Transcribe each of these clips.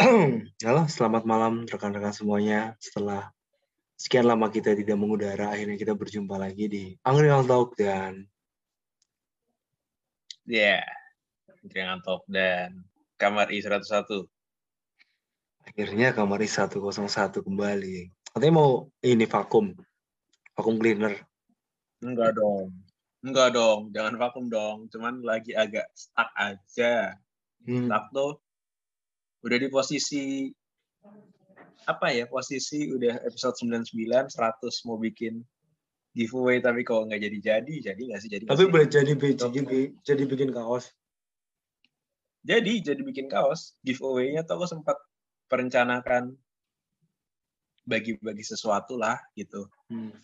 Halo, selamat malam rekan-rekan semuanya. Setelah sekian lama kita tidak mengudara, akhirnya kita berjumpa lagi di Angkringan Talk dan Ya, yeah. Talk dan Kamar I101. akhirnya kamar I101 kembali. Katanya mau ini vakum, vakum cleaner. Enggak dong. Enggak dong, jangan vakum dong. Cuman lagi agak stuck aja. Hmm. Stuck tuh udah di posisi apa ya posisi udah episode 99 100 mau bikin giveaway tapi kalau nggak jadi jadi jadi nggak sih? Jadi Tapi boleh jadi biji, jadi bikin kaos. jadi jadi bikin kaos. Giveaway-nya tuh aku sempat perencanakan bagi-bagi sesuatu lah gitu. Hmm.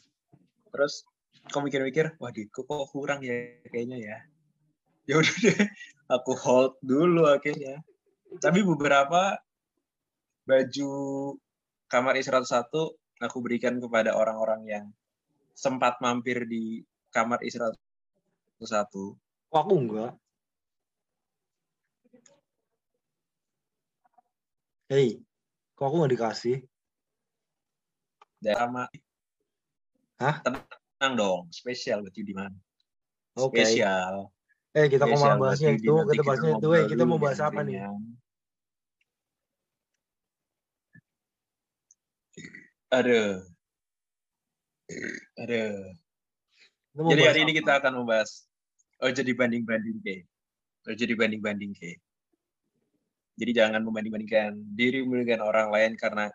terus kok mikir-mikir wah kok kok kurang ya kayaknya ya? Ya udah deh aku hold dulu akhirnya tapi beberapa baju kamar I101 aku berikan kepada orang-orang yang sempat mampir di kamar I101 Kok aku enggak? Hei, kok aku nggak dikasih? dan sama Hah? tenang dong spesial berarti di mana Oke. spesial Eh, kita kok malah Spesial bahasnya itu, kita bahasnya itu. Eh, kita mau bahas apa nih? Kita mau Jadi hari ini kita akan membahas oh jadi banding-banding ke. Oh jadi banding-banding ke. Jadi jangan membanding-bandingkan dirimu dengan orang lain karena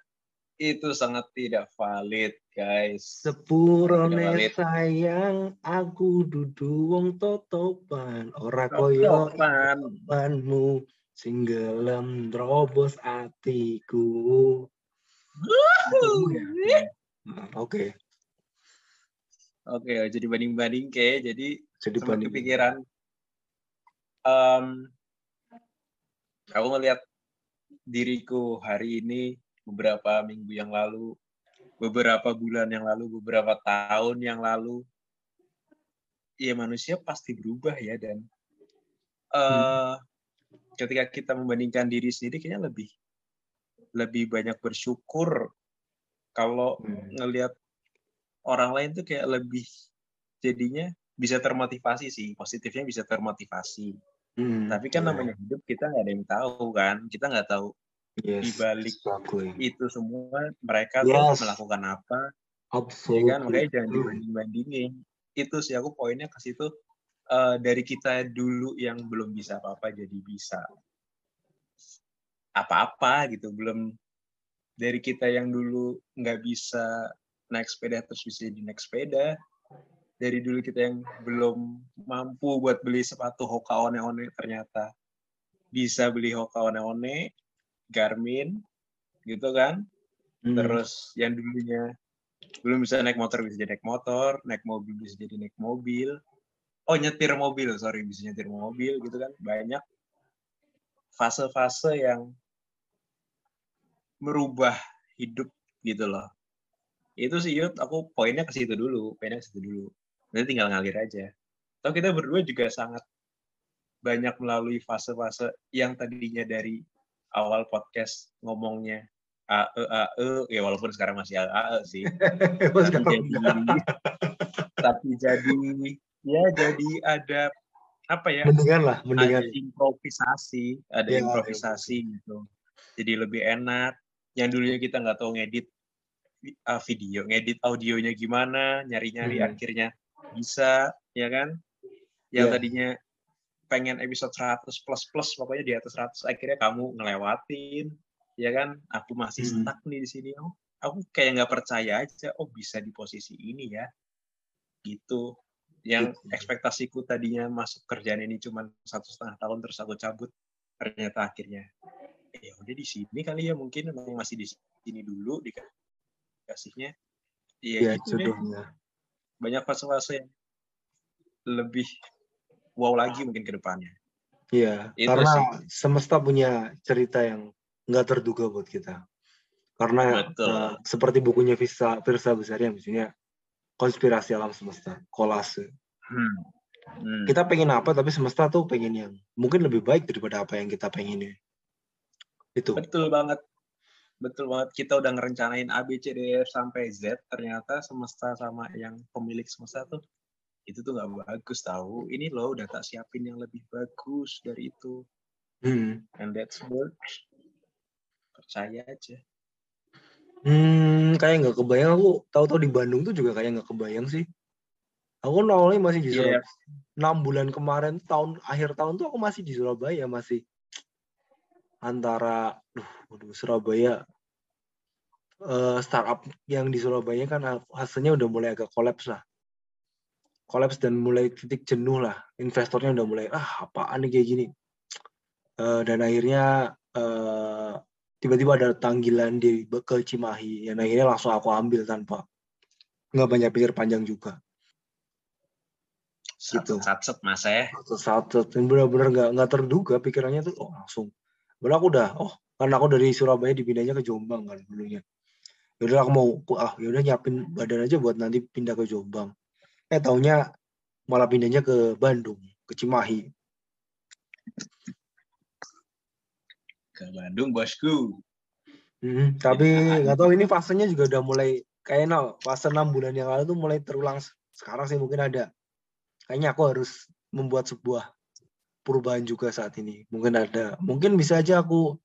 itu sangat tidak valid, guys. Sepurone sayang aku dudu wong totopan ora koyo Topan. imanmu sing gelem drobos atiku. Ya. Nah, Oke, Oke, jadi banding-banding ke. Jadi jadi sempat banding. kepikiran em, aku ngelihat diriku hari ini beberapa minggu yang lalu beberapa bulan yang lalu beberapa tahun yang lalu ya manusia pasti berubah ya dan. Eh ketika kita membandingkan diri sendiri kayaknya lebih lebih banyak bersyukur kalau Hmm. ngelihat orang lain tuh kayak lebih jadinya bisa termotivasi sih positifnya bisa termotivasi. Hmm, tapi kan namanya hidup kita nggak ada yang tahu kan kita nggak tahu yes, di balik exactly. itu semua mereka Yes. tuh melakukan apa ya Absolutely. kan makanya jangan dibanding bandingin itu sih aku poinnya ke situ eh, dari kita dulu yang belum bisa apa-apa jadi bisa apa-apa gitu belum dari kita yang dulu nggak bisa naik sepeda terus bisa jadi naik sepeda dari dulu kita yang belum mampu buat beli sepatu Hoka One One ternyata bisa beli Hoka One One Garmin gitu kan? Hmm. terus yang dulunya belum bisa naik motor bisa jadi naik motor naik mobil bisa jadi naik mobil. Oh nyetir mobil sorry bisa nyetir mobil gitu kan? Banyak fase-fase yang merubah hidup gitu loh. Itu sih Yud aku poinnya ke situ dulu poinnya ke situ dulu. Nanti tinggal ngalir aja. Atau kita berdua juga sangat banyak melalui fase-fase yang tadinya dari awal podcast ngomongnya. AE AE ya walaupun sekarang masih AE sih. Tapi jadi tapi jadi ya jadi ada apa ya? Mendingan lah, ada mendingan. improvisasi ada Ya, improvisasi gitu. Jadi lebih enak. Yang dulunya kita nggak tahu ngedit uh, video ngedit audionya gimana nyari-nyari Hmm. akhirnya bisa ya kan? Yang Ya. tadinya pengen episode 100 plus plus pokoknya di atas 100 akhirnya kamu ngelewatin ya kan? Aku masih Hmm. stuck nih di sini. Oh aku kayak nggak percaya aja oh bisa di posisi ini ya. Gitu. Yang Gitu. ekspektasiku tadinya masuk kerjaan ini cuma satu setengah tahun terus aku cabut ternyata akhirnya ya udah di sini kali ya mungkin masih di sini dulu dikasihnya. Iya ya gitu jodohnya. Banyak fase-fase yang lebih wow lagi mungkin ke depannya Iya, Itu karena sih. semesta punya cerita yang nggak terduga buat kita. Karena Betul. eh, seperti bukunya Virsa, Virsa Besari yang misalnya konspirasi alam semesta, kolase. hmm. Hmm. Kita pengen apa, tapi semesta tuh pengen yang mungkin lebih baik daripada apa yang kita pengen Itu. betul banget betul banget kita udah ngerencanain A B C D E F sampai Z ternyata semesta sama yang pemilik semesta tuh itu tuh nggak bagus tahu ini loh udah tak siapin yang lebih bagus dari itu Hmm. and that's works percaya aja Hmm, kayak nggak kebayang aku tahu-tahu di Bandung tuh juga kayak nggak kebayang sih. Aku awalnya masih di Iya. Surabaya. Enam bulan kemarin tahun akhir tahun tuh aku masih di Surabaya masih antara, duh, waduh, Surabaya eh, startup yang di Surabaya kan hasilnya udah mulai agak kolaps lah. Kolaps dan mulai titik jenuh lah. Investornya udah mulai ah apaan nih kayak gini. Eh, dan akhirnya eh, tiba-tiba ada tanggilan di ke Cimahi. Yang akhirnya langsung aku ambil tanpa nggak banyak pikir panjang juga. Gitu. satset mas ya? Satu satu benar-benar nggak nggak terduga pikirannya tuh oh langsung. Padahal aku udah oh karena aku dari Surabaya dipindahnya ke Jombang kan dulunya. Yaudah aku mau ah yaudah nyiapin badan aja buat nanti pindah ke Jombang eh taunya malah pindahnya ke Bandung ke Cimahi ke Bandung bosku Hmm, tapi nggak tahu ini fasenya juga udah mulai kayaknya fase enam bulan yang lalu tuh mulai terulang se- sekarang sih mungkin ada. Kayaknya aku harus membuat sebuah perubahan juga saat ini. Mungkin ada, mungkin bisa aja aku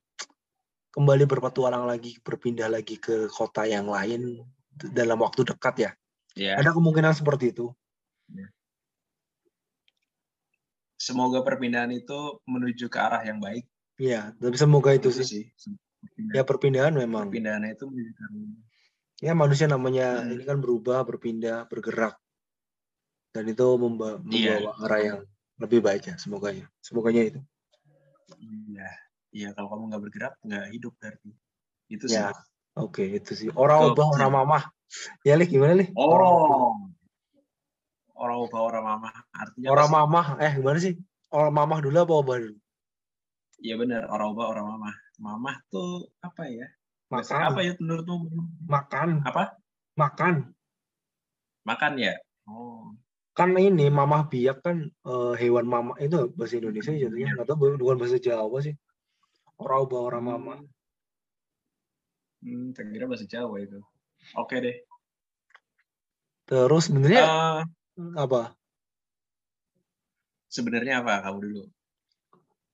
kembali berpetualang lagi, berpindah lagi ke kota yang lain dalam waktu dekat ya. Ya Ada kemungkinan seperti itu. semoga perpindahan itu menuju ke arah yang baik Iya, tapi semoga itu itu sih. sih Ya perpindahan memang. perpindahannya itu. Ya manusia namanya Hmm. ini kan berubah, berpindah, bergerak. Dan itu memba- Iya. membawa arah yang lebih baik ya, semoga ya. Semoganya itu. iya iya kalau kamu nggak bergerak nggak hidup berarti itu sih Ya, oke itu sih. Orang ubah, orang mamah. Ya, Lih, gimana, Lih? Orang, oh orang ubah orang mama artinya orang mamah, eh gimana sih? Orang mamah dulu apa ubah dulu? Iya benar, orang ubah orang mama. Mama tuh apa ya? Makan, apa ya menurutmu? makan, Apa? makan. Makan ya? Oh. Kan ini mamah biak kan eh, hewan mamah itu bahasa Indonesia jatuhnya. Nggak tahu bukan bahasa Jawa sih. Orang ubah, orang mamah. Hmm, kira bahasa Jawa itu. Oke deh. Terus sebenarnya Eh, apa? sebenarnya apa kamu dulu?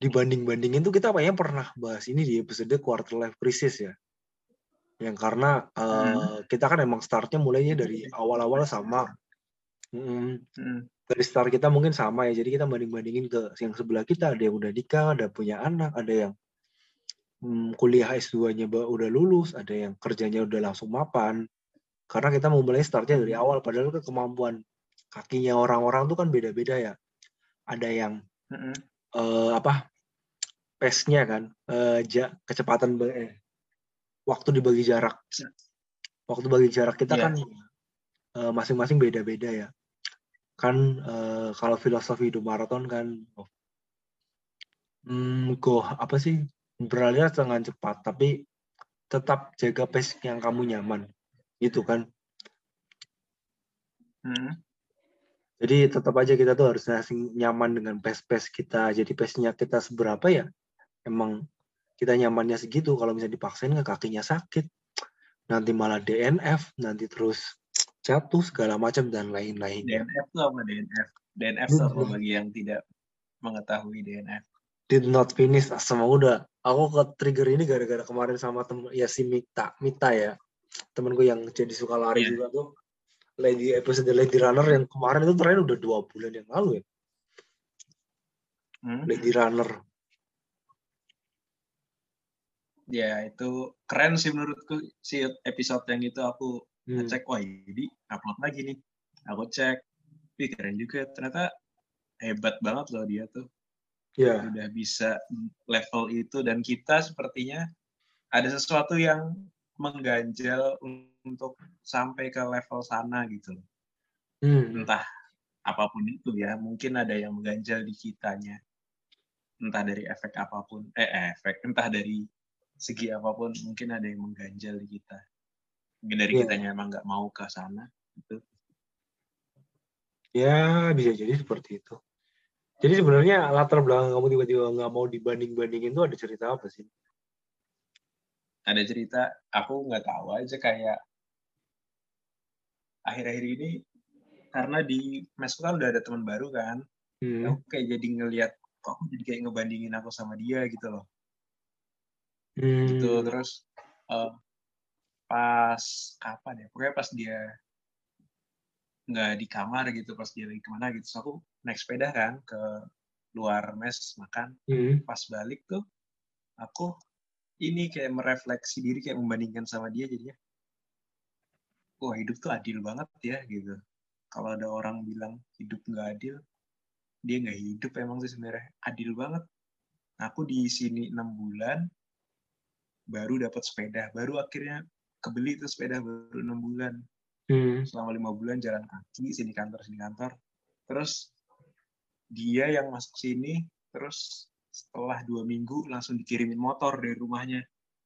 dibanding-bandingin tuh kita kayaknya pernah bahas ini di episode quarter life crisis ya. Yang karena eh, Hmm. kita kan emang startnya mulainya dari awal-awal sama. Mm, Hmm. dari start kita mungkin sama ya. Jadi kita banding-bandingin ke yang sebelah kita ada yang udah nikah, ada punya anak, ada yang mm, kuliah S2-nya ba- udah lulus, ada yang kerjanya udah langsung mapan. Karena kita mau mulai startnya dari awal padahal kan kemampuan kakinya orang-orang tuh kan beda-beda ya. Ada yang Hmm. eh, apa pace-nya kan eh, ja- kecepatan eh, waktu dibagi jarak waktu bagi jarak kita Iya. kan eh, masing-masing beda-beda ya kan eh, kalau filosofi hidup maraton kan oh, hmm, go apa sih beralih dengan cepat tapi tetap jaga pace yang kamu nyaman gitu kan Hmm. Jadi tetap aja kita tuh harus nyaman dengan pace-pace kita. Jadi pace-nya kita seberapa ya? Emang kita nyamannya segitu. Kalau misalnya dipaksain ke kakinya sakit, nanti malah DNF, nanti terus jatuh segala macam dan lain-lain. DNF tuh apa DNF? DNF apa bagi yang tidak mengetahui DNF? Did not finish. Sama udah. Aku ke trigger ini gara-gara kemarin sama temen ya si Mita, Mita ya. Temenku yang jadi suka lari Iya. juga tuh. Lady episode Lady Runner yang kemarin itu terakhir udah dua bulan yang lalu ya. Hmm? Lady Runner. Ya itu keren sih menurutku si episode yang itu aku Hmm. ngecek wah ini upload lagi nih. Aku cek, wih keren juga ternyata hebat banget loh dia tuh. Ya. udah bisa level itu dan kita sepertinya ada sesuatu yang mengganjal untuk sampai ke level sana gitu. Hmm. entah apa pun itu ya mungkin ada yang mengganjal di kitanya entah dari efek apa pun eh efek entah dari segi apa pun mungkin ada yang mengganjal di kita mungkin dari Iya. kitanya emang nggak mau ke sana gitu Ya, bisa jadi seperti itu. Jadi sebenarnya latar belakang kamu tiba-tiba nggak mau dibanding-bandingin tuh ada cerita apa sih? ada cerita aku nggak tahu aja kayak akhir-akhir ini karena di mesku kan udah ada teman baru kan Hmm. aku kayak jadi ngelihat kok aku jadi kayak ngebandingin aku sama dia gitu loh Hmm. gitu terus eh, pas kapan ya pokoknya pas dia nggak di kamar gitu pas dia lagi ke mana gitu so aku naik sepeda kan ke luar mes makan. Hmm. pas balik tuh aku ini kayak merefleksi diri kayak membandingkan sama dia jadinya wah hidup tuh adil banget ya gitu. Kalau ada orang bilang hidup nggak adil dia nggak hidup emang sih sebenarnya. Adil banget. Aku di sini enam bulan baru dapat sepeda. Baru akhirnya kebeli tuh sepeda baru enam bulan. Hmm. selama lima bulan jalan kaki sini kantor sini kantor. Terus dia yang masuk sini terus setelah dua minggu langsung dikirimin motor dari rumahnya.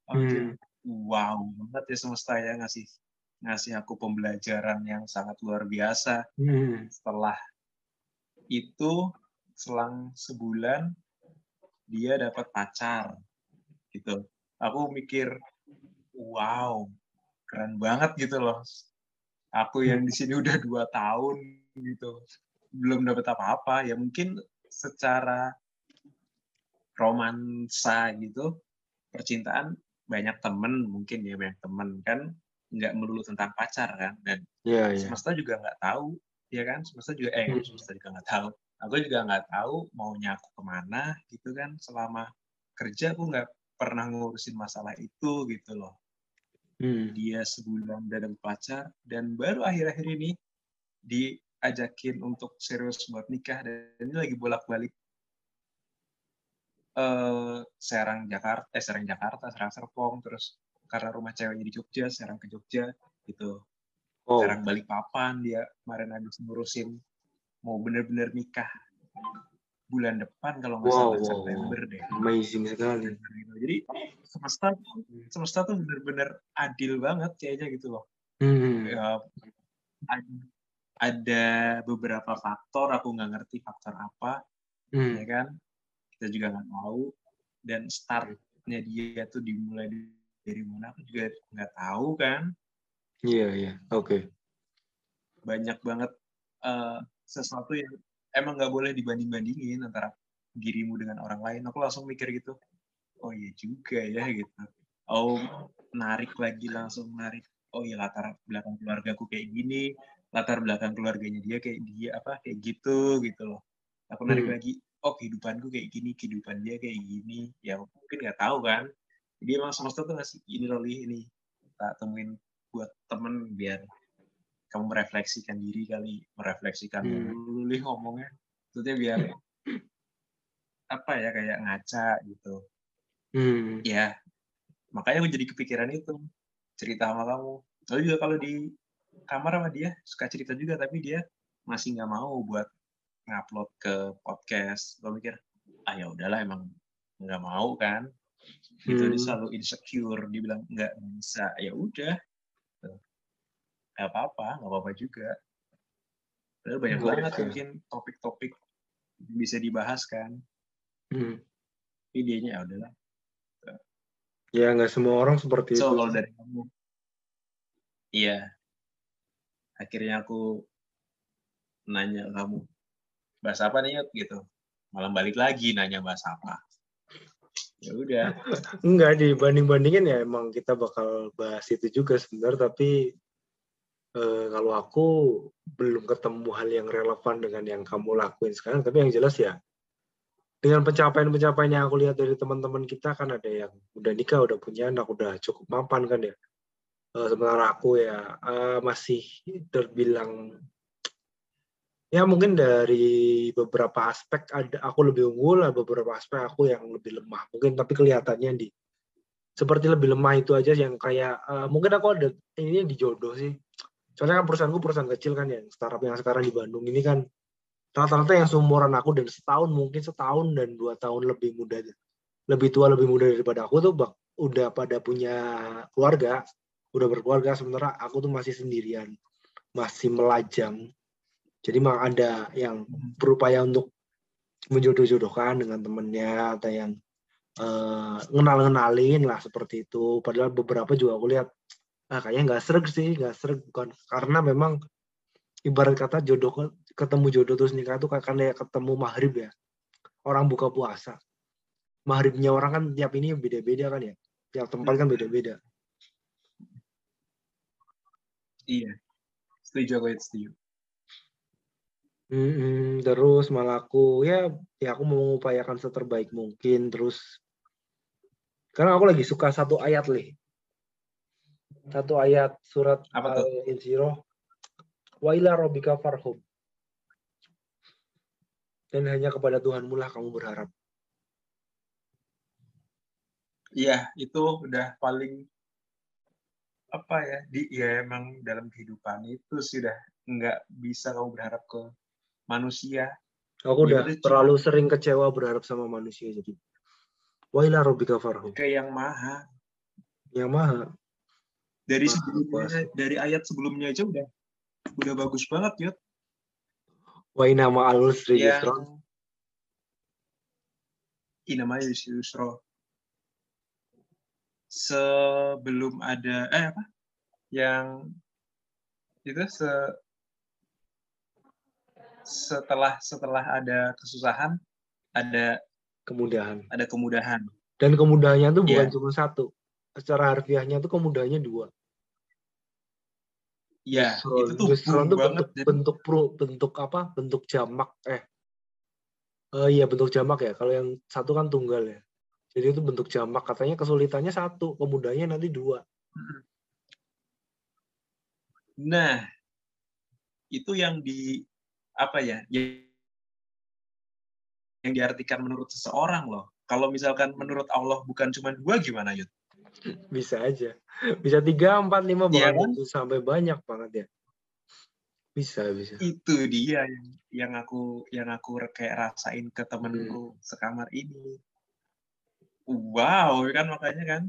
Hmm. wow banget ya semesta ya ngasih ngasih aku pembelajaran yang sangat luar biasa. Hmm. setelah itu selang sebulan dia dapat pacar gitu. Aku mikir wow keren banget gitu loh. Aku yang di sini udah dua tahun gitu belum dapat apa-apa ya mungkin secara romansa gitu percintaan banyak temen mungkin ya banyak temen kan nggak melulu tentang pacar kan dan Ya, ya. semesta juga nggak tahu ya kan semesta juga eh Hmm. semesta juga nggak tahu aku juga nggak tahu maunya aku ke mana gitu kan selama kerja aku nggak pernah ngurusin masalah itu gitu loh Hmm. dia sebulan udah pacar dan baru akhir-akhir ini diajakin untuk serius buat nikah dan ini lagi bolak-balik eh Serang Jakarta eh Serang Jakarta Serang Serpong terus karena rumah ceweknya di Jogja Serang ke Jogja gitu Oh, sekarang balik papan dia kemarin habis ngurusin mau bener-bener nikah bulan depan kalau nggak Wow, salah wow, wow. September deh amazing sekali. jadi semesta semesta tuh bener-bener adil banget kayaknya gitu loh Hmm. Ya, ada beberapa faktor aku nggak ngerti faktor apa Hmm. ya kan kita juga nggak tahu dan startnya dia tuh dimulai dari- mana aku juga nggak tahu kan Iya, iya. Oke. banyak banget eh, sesuatu yang emang nggak boleh dibanding-bandingin antara dirimu dengan orang lain. Aku langsung mikir gitu, oh iya juga ya gitu. Oh narik lagi langsung narik. Oh iya latar belakang keluargaku kayak gini, latar belakang keluarganya dia kayak dia apa kayak gitu gitu loh. Aku narik Hmm. lagi, oh kehidupanku kayak gini, kehidupan dia kayak gini. Ya mungkin nggak tahu kan. Jadi emang semesta tuh ngasih ini loh Li, ini tak temuin buat temen biar kamu merefleksikan diri kali merefleksikan Hmm. dulu ngomongnya maksudnya biar apa ya kayak ngaca gitu Hmm. ya makanya aku jadi kepikiran itu cerita sama kamu lalu juga kalau di kamar sama dia suka cerita juga tapi dia masih nggak mau buat ngupload ke podcast gue mikir ah ya udahlah emang nggak mau kan gitu dia Hmm. selalu insecure dia bilang nggak bisa ya udah nggak apa-apa nggak apa-apa juga Padahal banyak Boleh, banget ya. mungkin topik-topik bisa dibahas kan Hmm. tapi dianya ya udahlah Ya, nggak semua orang seperti so itu. kalau dari kamu iya akhirnya aku nanya kamu bahas apa nih Yud? gitu malam balik lagi nanya bahas apa ya udah Enggak, dibanding-bandingin ya emang kita bakal bahas itu juga sebenarnya, tapi eh, kalau aku belum ketemu hal yang relevan dengan yang kamu lakuin sekarang, tapi yang jelas ya, dengan pencapaian-pencapaian yang aku lihat dari teman-teman kita kan ada yang udah nikah, udah punya anak, udah cukup mapan kan ya. Eh, sementara aku ya eh, masih terbilang ya mungkin dari beberapa aspek ada aku lebih unggul, ada beberapa aspek aku yang lebih lemah. Mungkin tapi kelihatannya di seperti lebih lemah itu aja yang kayak uh, mungkin aku ada ini di jodoh sih. Soalnya kan perusahaanku perusahaan kecil kan ya, startup yang sekarang di Bandung ini kan rata-rata yang seumuran aku dan setahun mungkin setahun dan dua tahun lebih muda lebih tua lebih muda daripada aku tuh bak, udah pada punya keluarga udah berkeluarga sementara aku tuh masih sendirian masih melajang jadi memang ada yang berupaya untuk menjodoh-jodohkan dengan temennya atau yang uh, ngenal-ngenalin lah seperti itu. Padahal beberapa juga aku lihat ah kayaknya nggak serg sih, nggak serg bukan karena memang ibarat kata jodoh ketemu jodoh terus nikah itu karena ketemu maghrib ya. Orang buka puasa. Maghribnya orang kan tiap ini beda-beda kan ya. Tiap tempat kan beda-beda. Iya. Setuju aku setuju. Mhm, terus malah aku ya ya aku mau mengupayakan seterbaik mungkin terus karena aku lagi suka satu ayat nih. Satu ayat surat Al-Insyirah. Wa ila rabbika farhum. Dan hanya kepada Tuhanmu lah kamu berharap. Iya, itu udah paling apa ya di ya emang dalam kehidupan itu sudah nggak bisa kamu berharap ke manusia. Aku udah ya, terlalu sering kecewa berharap sama manusia jadi. Wailah Robbika farhu. Ke yang maha. Yang maha. Dari maha sebelumnya, dari ayat sebelumnya aja udah udah bagus banget, Yud. Wa inna ma'al usri yusra. Inama yusra. Sebelum ada eh apa? Yang itu se setelah setelah ada kesusahan ada kemudahan. Ada kemudahan. Dan kemudahannya tuh bukan yeah. cuma satu. Secara harfiahnya tuh kemudahannya dua. Iya, yeah, itu tuh itu bentuk, bentuk pro, bentuk apa? Bentuk jamak eh. Uh, iya bentuk jamak ya. Kalau yang satu kan tunggal ya. Jadi itu bentuk jamak. Katanya kesulitannya satu, kemudahannya nanti dua. Nah, itu yang di apa ya yang diartikan menurut seseorang loh. Kalau misalkan menurut Allah bukan cuma dua gimana Yud? Bisa aja. Bisa tiga, empat, lima iya bahkan kan? sampai banyak banget ya. Bisa, bisa. Itu dia yang yang aku yang aku kayak rasain ke temenku hmm. sekamar ini. Wow, kan makanya kan.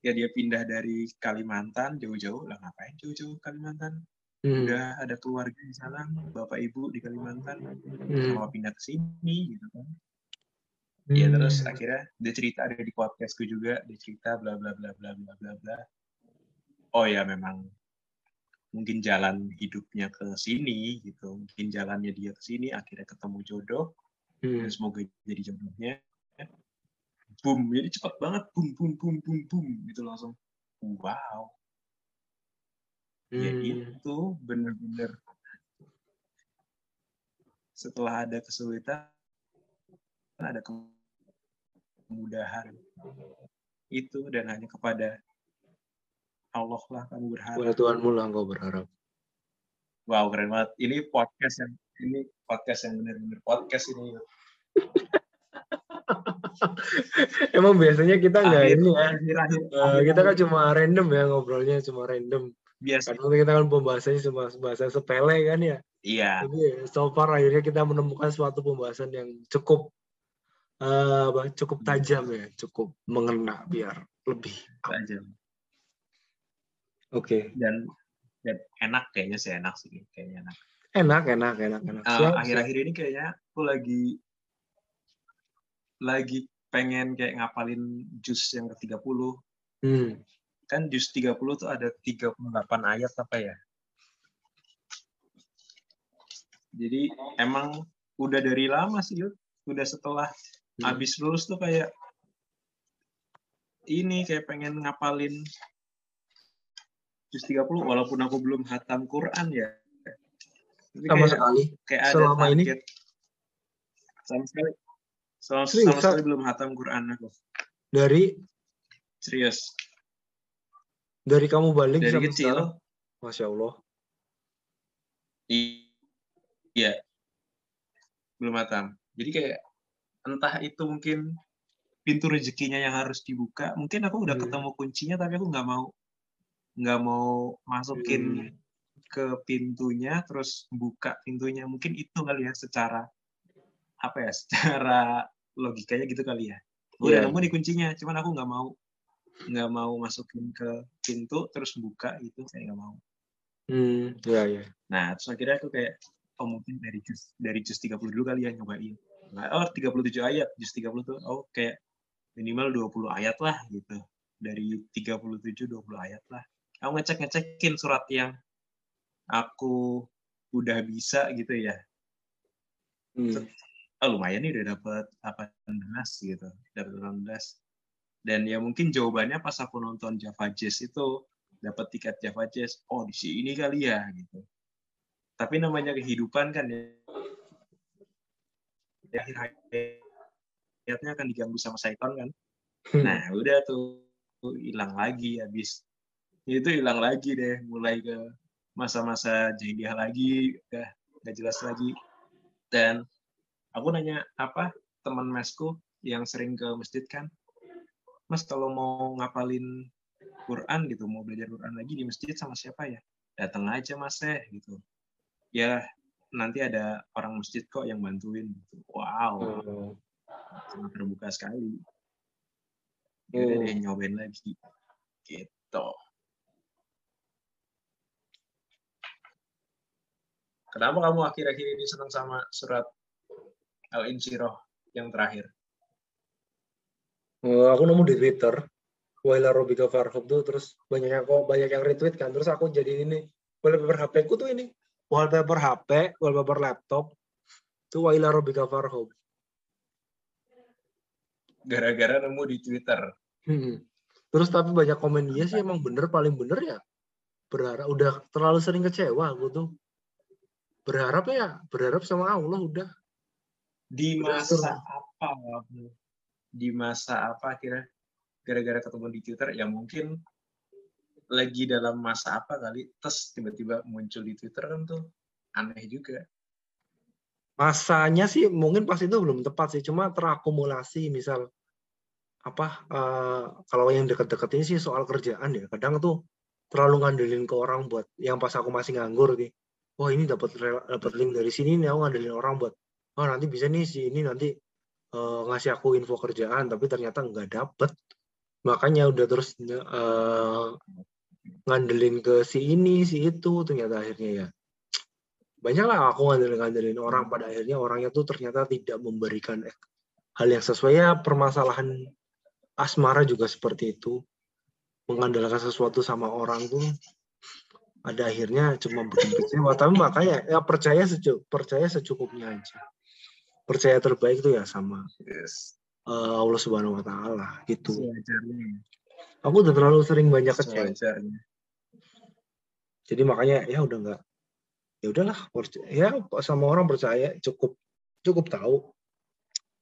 Ya dia pindah dari Kalimantan jauh-jauh lah ngapain jauh-jauh Kalimantan? hmm. udah ada keluarga di sana bapak ibu di Kalimantan hmm. sama pindah ke sini gitu kan hmm. ya terus akhirnya dia cerita ada di podcastku juga dia cerita bla bla bla bla bla bla bla oh ya memang mungkin jalan hidupnya ke sini gitu mungkin jalannya dia ke sini akhirnya ketemu jodoh hmm. dan semoga jadi jodohnya boom jadi cepat banget boom boom boom boom boom gitu langsung wow Ya hmm. ya itu benar-benar setelah ada kesulitan ada kemudahan itu dan hanya kepada Allah lah kamu berharap. Kepada Tuhanmu lah engkau berharap. Wow keren banget. Ini podcast yang ini podcast yang benar-benar podcast ini. Emang biasanya kita nggak ini ya. Akhir, akhir, uh, kita kan cuma random ya ngobrolnya cuma random. Biasa. Karena kita kan pembahasannya cuma bahasa sepele kan ya. Iya. Jadi so far akhirnya kita menemukan suatu pembahasan yang cukup uh, cukup tajam ya cukup mengena biar lebih tajam. Oke. Okay. dan dan enak kayaknya sih enak sih kayaknya enak. Enak enak enak enak. Uh, akhir-akhir ini kayaknya aku lagi lagi pengen kayak ngapalin jus yang ke 30 hmm kan juz 30 tuh ada 38 ayat apa ya? Jadi emang udah dari lama sih, Yud. Udah setelah hmm. habis lulus tuh kayak ini kayak pengen ngapalin juz 30 walaupun aku belum hatam Quran ya. Tapi sama sekali. Kayak ada selama target. ini sama sekali. Sama, sama sekali belum hatam Quran aku. Dari serius dari kamu balik dari kecil. Masya Allah. Iya. Belum matang. Jadi kayak entah itu mungkin pintu rezekinya yang harus dibuka. Mungkin aku udah Hmm. ketemu kuncinya tapi aku nggak mau nggak mau masukin Hmm. ke pintunya terus buka pintunya. Mungkin itu kali ya secara apa ya? Secara logikanya gitu kali ya. Gue udah Iya. nemu nih kuncinya, cuman aku nggak mau nggak mau masukin ke pintu terus buka itu saya nggak mau. Hmm, ya ya. Nah, terus akhirnya aku kayak, oh mungkin dari jus, dari jus 30 dulu kali ya nyobain. Nah, oh 37 ayat, jus 30 tuh, oh kayak minimal 20 ayat lah gitu. Dari 37, 20 ayat lah. Aku ngecek-ngecekin surat yang aku udah bisa gitu ya. Hmm. Oh lumayan nih udah dapet 18 gitu. Dapet 18. Dan ya mungkin jawabannya pas aku nonton Java Jazz itu, dapat tiket Java Jazz, oh di sini kali ya gitu. Tapi namanya kehidupan kan ya, di akhir hayatnya akan diganggu sama Saiton kan. Nah udah tuh hilang lagi habis itu hilang lagi deh mulai ke masa-masa jahiliyah lagi udah nggak jelas lagi dan aku nanya apa teman mesku yang sering ke masjid kan? Mas kalau mau ngapalin Quran gitu mau belajar Quran lagi di masjid sama siapa ya? Datang aja mas eh gitu. Ya nanti ada orang masjid kok yang bantuin gitu. Wow. Oh. sangat terbuka sekali. Yaudah Oh. deh nyobain lagi gitu. Kenapa kamu akhir-akhir ini senang sama surat al insyirah yang terakhir. Eh, aku nemu di Twitter Waila Robika Farhub tuh terus banyak yang kok banyak yang retweet kan terus aku jadi ini wallpaper HP ku tuh ini. Wallpaper HP wallpaper laptop itu Waila Robika Farhub gara-gara nemu di Twitter. Hmm. terus tapi banyak komen dia sih emang bener paling bener ya berharap udah terlalu sering kecewa aku tuh. Berharap ya berharap sama Allah udah di Betul. masa apa di masa apa kira gara-gara ketemu di Twitter ya mungkin lagi dalam masa apa kali terus tiba-tiba muncul di Twitter kan tuh aneh juga. Masanya sih mungkin pas itu belum tepat sih cuma terakumulasi misal apa eh, kalau yang deket-deket ini sih soal kerjaan ya kadang tuh terlalu ngandelin ke orang buat yang pas aku masih nganggur nih wah ini dapat dapat link dari sini nih aku ngandelin orang buat oh nanti bisa nih si ini nanti eh, ngasih aku info kerjaan tapi ternyata nggak dapet. Makanya udah terus eh, ngandelin ke si ini si itu ternyata akhirnya ya. Banyak lah aku ngandelin ngandelin orang pada akhirnya orangnya tuh ternyata tidak memberikan hal yang sesuai. Ya permasalahan asmara juga seperti itu. Mengandalkan sesuatu sama orang tuh ada akhirnya cuma bikin kecewa. Tapi makanya ya percaya secu percaya secukupnya aja percaya terbaik tuh ya sama yes. eh, Allah Subhanahu Wa Taala gitu. Sewajarnya aku udah terlalu sering banyak kecewa. sewajarnya jadi makanya ya udah nggak ya udahlah ya sama orang percaya cukup cukup tahu.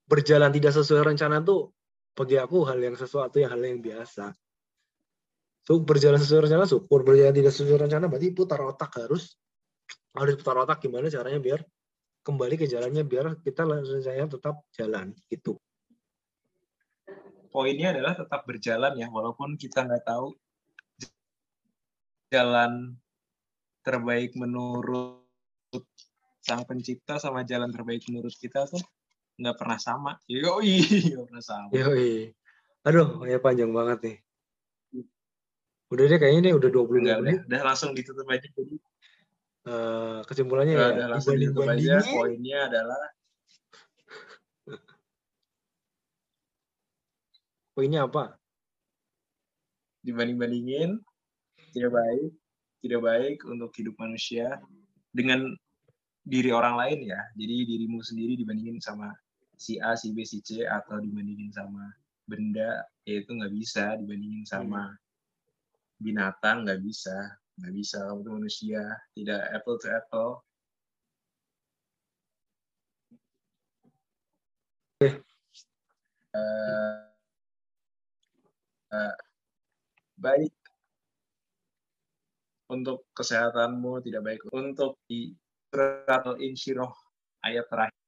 Berjalan tidak sesuai rencana tuh bagi aku hal yang sesuatu yang hal yang biasa. So berjalan sesuai rencana syukur. Berjalan tidak sesuai rencana berarti putar otak harus harus putar otak gimana caranya biar kembali ke jalannya biar kita rencananya tetap jalan gitu. Poinnya adalah tetap berjalan ya walaupun kita nggak tahu jalan terbaik menurut sang pencipta sama jalan terbaik menurut kita tuh nggak pernah sama. Yoi nggak pernah sama. Yoi. aduh ya panjang banget nih. Udah deh kayaknya nih udah 25 Enggak, udah, menit. udah langsung ditutup aja. Jadi Eh, kesimpulannya ya ditutup aja dibanding-bandingin poinnya adalah poinnya apa? Dibanding bandingin tidak baik tidak baik untuk hidup manusia dengan diri orang lain ya. Jadi dirimu sendiri dibandingin sama si A si B si C atau dibandingin sama benda ya itu nggak bisa. Dibandingin sama binatang nggak bisa nggak bisa kamu tuh manusia tidak apple to apple Eh, eh, baik untuk kesehatanmu tidak baik untuk di surat Al-Insyirah ayat terakhir.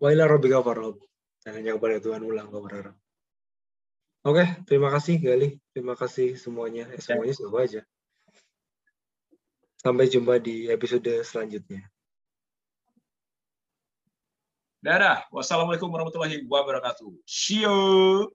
Wa ila rabbika farghab. Dan hanya kepada Tuhan ulang kau berharap. Oke, terima kasih Gali. Terima kasih semuanya. Eh, semuanya sudah aja. Sampai jumpa di episode selanjutnya. Dadah. Wassalamualaikum warahmatullahi wabarakatuh. See you.